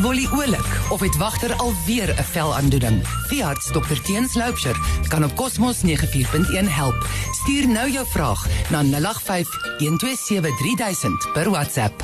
Wolly oulik of het wagter alweer 'n velaandoening? Veearts Dr Teens Loupsher kan op Cosmos 94.1 help. Stuur nou jou vraag na 085 127 3000 per WhatsApp.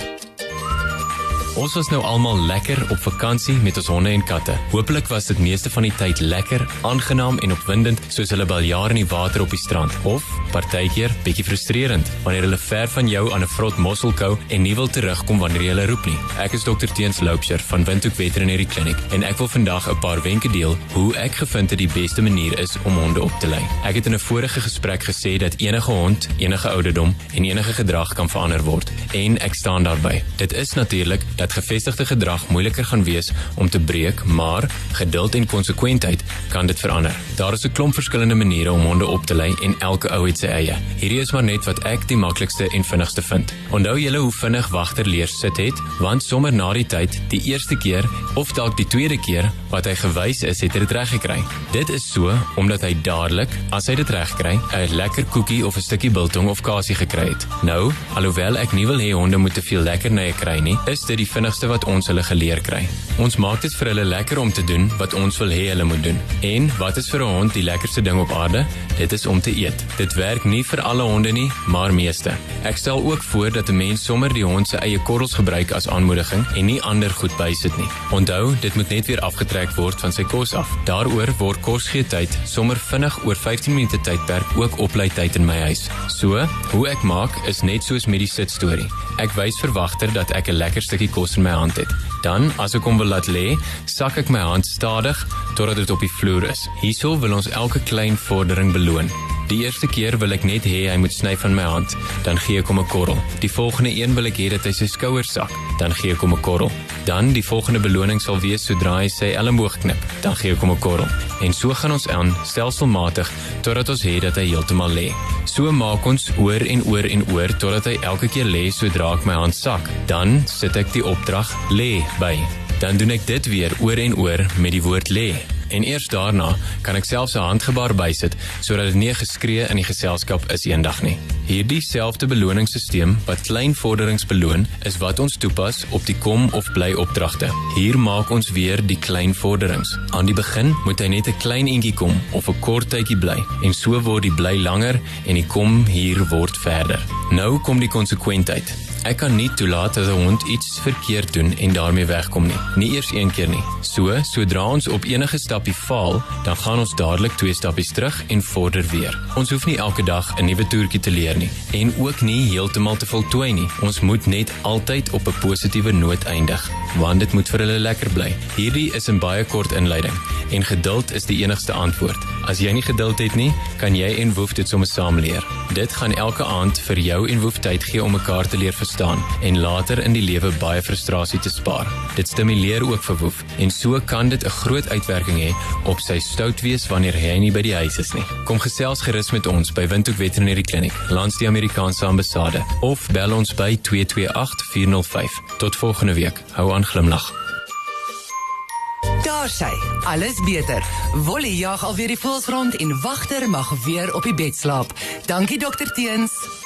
Ons was nou almal lekker op vakansie met ons honde en katte. Hoopelik was dit meeste van die tyd lekker, aangenaam en opwindend soos hulle baljaar in die water op die strand of partykeer bietjie frustrerend wanneer hulle ver van jou aan 'n vrot mosselkou en nie wil terugkom wanneer jy hulle roep nie. Ek is Dr Teens Loupsher van Windhoek Veterinary Clinic en ek wil vandag 'n paar wenke deel hoe ek gevind het die beste manier is om honde op te lei. Ek het in 'n vorige gesprek gesê dat enige hond, enige ouderdom en enige gedrag kan verander word en ek staan daarby. Dit is natuurlik dat gevestigde gedrag moeiliker gaan wees om te breek, maar geduld en konsekwentheid kan dit verander. Daar is 'n klomp verskillende maniere om honde op te lei en elke ou het sy eie. Hierdie is maar net wat ek die maklikste en vinnigste vind. Onthou julle hoe vinnig wagter leer sit het, want sommer na die tyd, die eerste keer of dalk die tweede keer wat hy gewys is, het hy dit reg gekry. Dit is so omdat hy dadelik, as hy dit reg kry, 'n lekker koekie of 'n stukkie biltong of kasie gekry het. Nou, alhoewel ek nie wil hê honde moet te veel lekkernye kry nie, is dit die vinnigste wat ons hulle geleer kry. Ons maak dit vir hulle lekker om te doen wat ons wil hê hulle moet doen. En wat is vir 'n hond die lekkerste ding op aarde? Dit is om te eet. Dit werk nie vir alle honde nie, maar meeste. Ek stel ook voor dat 'n mens sommer die hond se eie korrels gebruik as aanmoediging en nie ander goed bysit nie. Onthou, dit moet net weer afgetrek word van sy kos af. Daaroor word kosgeetyd sommer vinnig oor 15 minute tydperk ook oplei tyd in my huis. So, hoe ek maak is net soos met die sit storie. Ek wys verwagter dat ek 'n lekker stukkie kos in my hand het. Dan, as ek hom wil laat lê, sak ek my hand stadig totdat dit op die vloer is. Hierso wil ons elke klein vordering beloon. Die eerste keer wil ek net hê hy moet sny van my hand, dan gee ek hom 'n korrel. Die volgende een wil ek hê dat hy sy skouers sak, dan gee ek hom 'n korrel. Dan die volgende beloning sal wees sodra hy sy elmboog knip, dan gee ek hom 'n korrel. En so gaan ons aan, stelselmatig totdat ons het dat hy heeltemal lê. So maak ons oor en oor en oor totdat hy elke keer lê sodra ek my hand sak. Dan sit ek die opdrag lê by. Dan doen ek dit weer oor en oor met die woord lê. En eers daarna kan ek selfs 'n handgebaar bysit sodat dit nie geskree in die geselskap is eendag nie. Hierdie selfde beloningssisteem wat klein vorderings beloon, is wat ons toepas op die kom of bly opdragte. Hier maak ons weer die klein vorderings. Aan die begin moet hy net 'n klein entjie kom of 'n kort tydjie bly en so word die bly langer en die kom hier word verder. Nou kom die konsekwentheid. Ek kan nie toelaat dat 'n hond iets verkeerd doen en daarmee wegkom nie. Nie eers een keer nie. So, sodra ons op enige stappie faal, dan gaan ons dadelik twee stappies terug en vorder weer. Ons hoef nie elke dag 'n nuwe toertjie te leer nie en ook nie heeltemal te voltooi nie. Ons moet net altyd op 'n positiewe noot eindig, want dit moet vir hulle lekker bly. Hierdie is 'n baie kort inleiding en geduld is die enigste antwoord. As jy nie geduld het nie, kan jy en Woef dit sommer saam leer. Dit gaan elke aand vir jou en Woef tyd gee om mekaar te leer verstaan en later in die lewe baie frustrasie te spaar. Dit stimuleer ook vir Woef en so kan dit 'n groot uitwerking hê op sy stout wees wanneer hy nie by die huis is nie. Kom gesels gerus met ons by Windhoek Veterinary Clinic, langs die Amerikaanse ambassade of bel ons by 228 405. Tot volgende week. Hou aan glimlag. Daar sy, alles beter. Wolly jag alweer die voels rond en wagter mag weer op die bed slaap. Dankie dokter Teens.